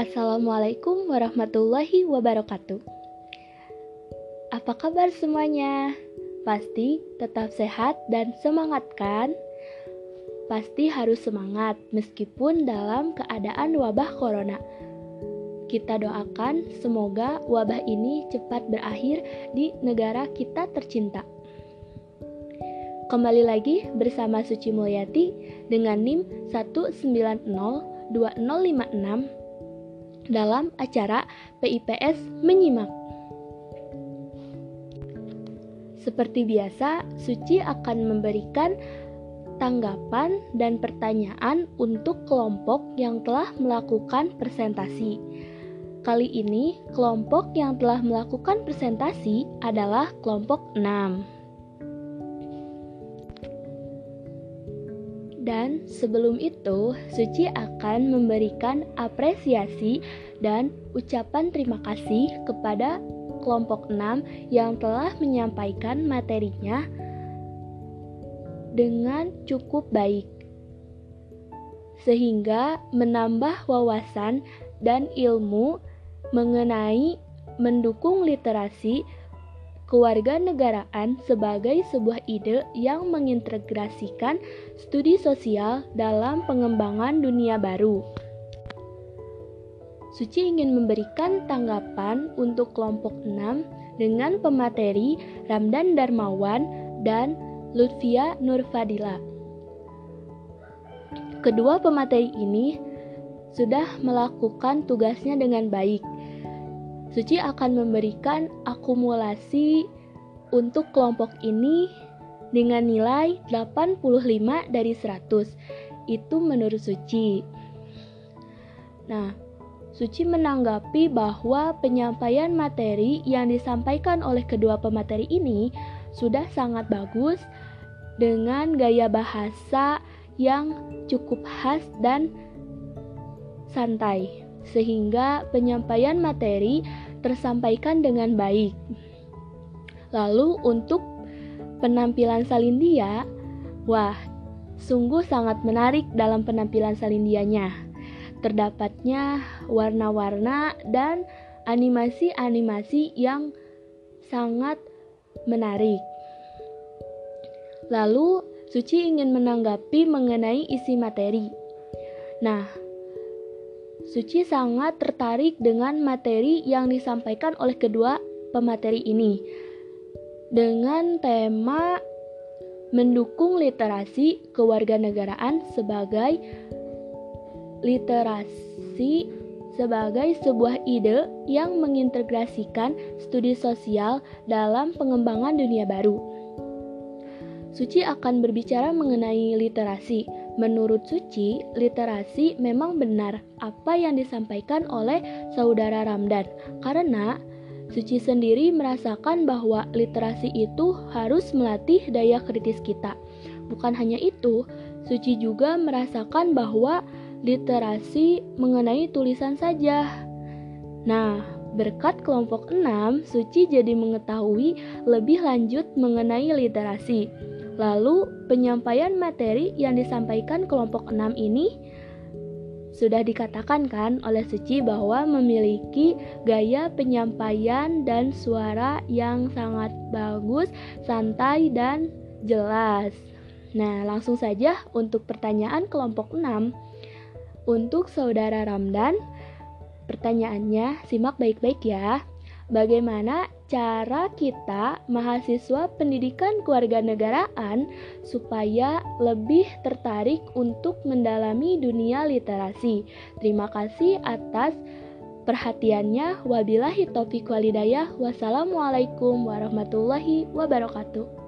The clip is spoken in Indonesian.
Assalamualaikum warahmatullahi wabarakatuh. Apa kabar semuanya? Pasti tetap sehat dan semangat kan? Pasti harus semangat meskipun dalam keadaan wabah corona. Kita doakan semoga wabah ini cepat berakhir di negara kita tercinta. Kembali lagi bersama Suci Mulyati dengan NIM 1902056 dalam acara PIPS Menyimak. Seperti biasa, Suci akan memberikan tanggapan dan pertanyaan untuk kelompok yang telah melakukan presentasi. Kali ini, kelompok yang telah melakukan presentasi adalah kelompok 6. Dan sebelum itu, Suci akan memberikan apresiasi dan ucapan terima kasih kepada kelompok 6 yang telah menyampaikan materinya dengan cukup baik. Sehingga menambah wawasan dan ilmu mengenai mendukung literasi kewarganegaraan sebagai sebuah ide yang mengintegrasikan studi sosial dalam pengembangan dunia baru. Suci ingin memberikan tanggapan untuk kelompok 6 dengan pemateri Ramdan Darmawan dan Lutfia Nurfadila. Kedua pemateri ini sudah melakukan tugasnya dengan baik Suci akan memberikan akumulasi untuk kelompok ini dengan nilai 85 dari 100. Itu menurut Suci. Nah, Suci menanggapi bahwa penyampaian materi yang disampaikan oleh kedua pemateri ini sudah sangat bagus dengan gaya bahasa yang cukup khas dan santai sehingga penyampaian materi tersampaikan dengan baik. Lalu untuk penampilan Salindia, wah, sungguh sangat menarik dalam penampilan Salindianya. Terdapatnya warna-warna dan animasi-animasi yang sangat menarik. Lalu, Suci ingin menanggapi mengenai isi materi. Nah, Suci sangat tertarik dengan materi yang disampaikan oleh kedua pemateri ini. Dengan tema mendukung literasi kewarganegaraan sebagai literasi sebagai sebuah ide yang mengintegrasikan studi sosial dalam pengembangan dunia baru. Suci akan berbicara mengenai literasi. Menurut Suci, literasi memang benar apa yang disampaikan oleh saudara Ramdan, karena Suci sendiri merasakan bahwa literasi itu harus melatih daya kritis kita. Bukan hanya itu, Suci juga merasakan bahwa literasi mengenai tulisan saja. Nah, berkat kelompok 6, Suci jadi mengetahui lebih lanjut mengenai literasi. Lalu, penyampaian materi yang disampaikan kelompok 6 ini sudah dikatakan kan oleh Suci bahwa memiliki gaya penyampaian dan suara yang sangat bagus, santai dan jelas. Nah, langsung saja untuk pertanyaan kelompok 6. Untuk saudara Ramdan, pertanyaannya simak baik-baik ya. Bagaimana cara kita mahasiswa pendidikan kewarganegaraan supaya lebih tertarik untuk mendalami dunia literasi? Terima kasih atas perhatiannya. Wabillahi taufiq walidayah. Wassalamualaikum warahmatullahi wabarakatuh.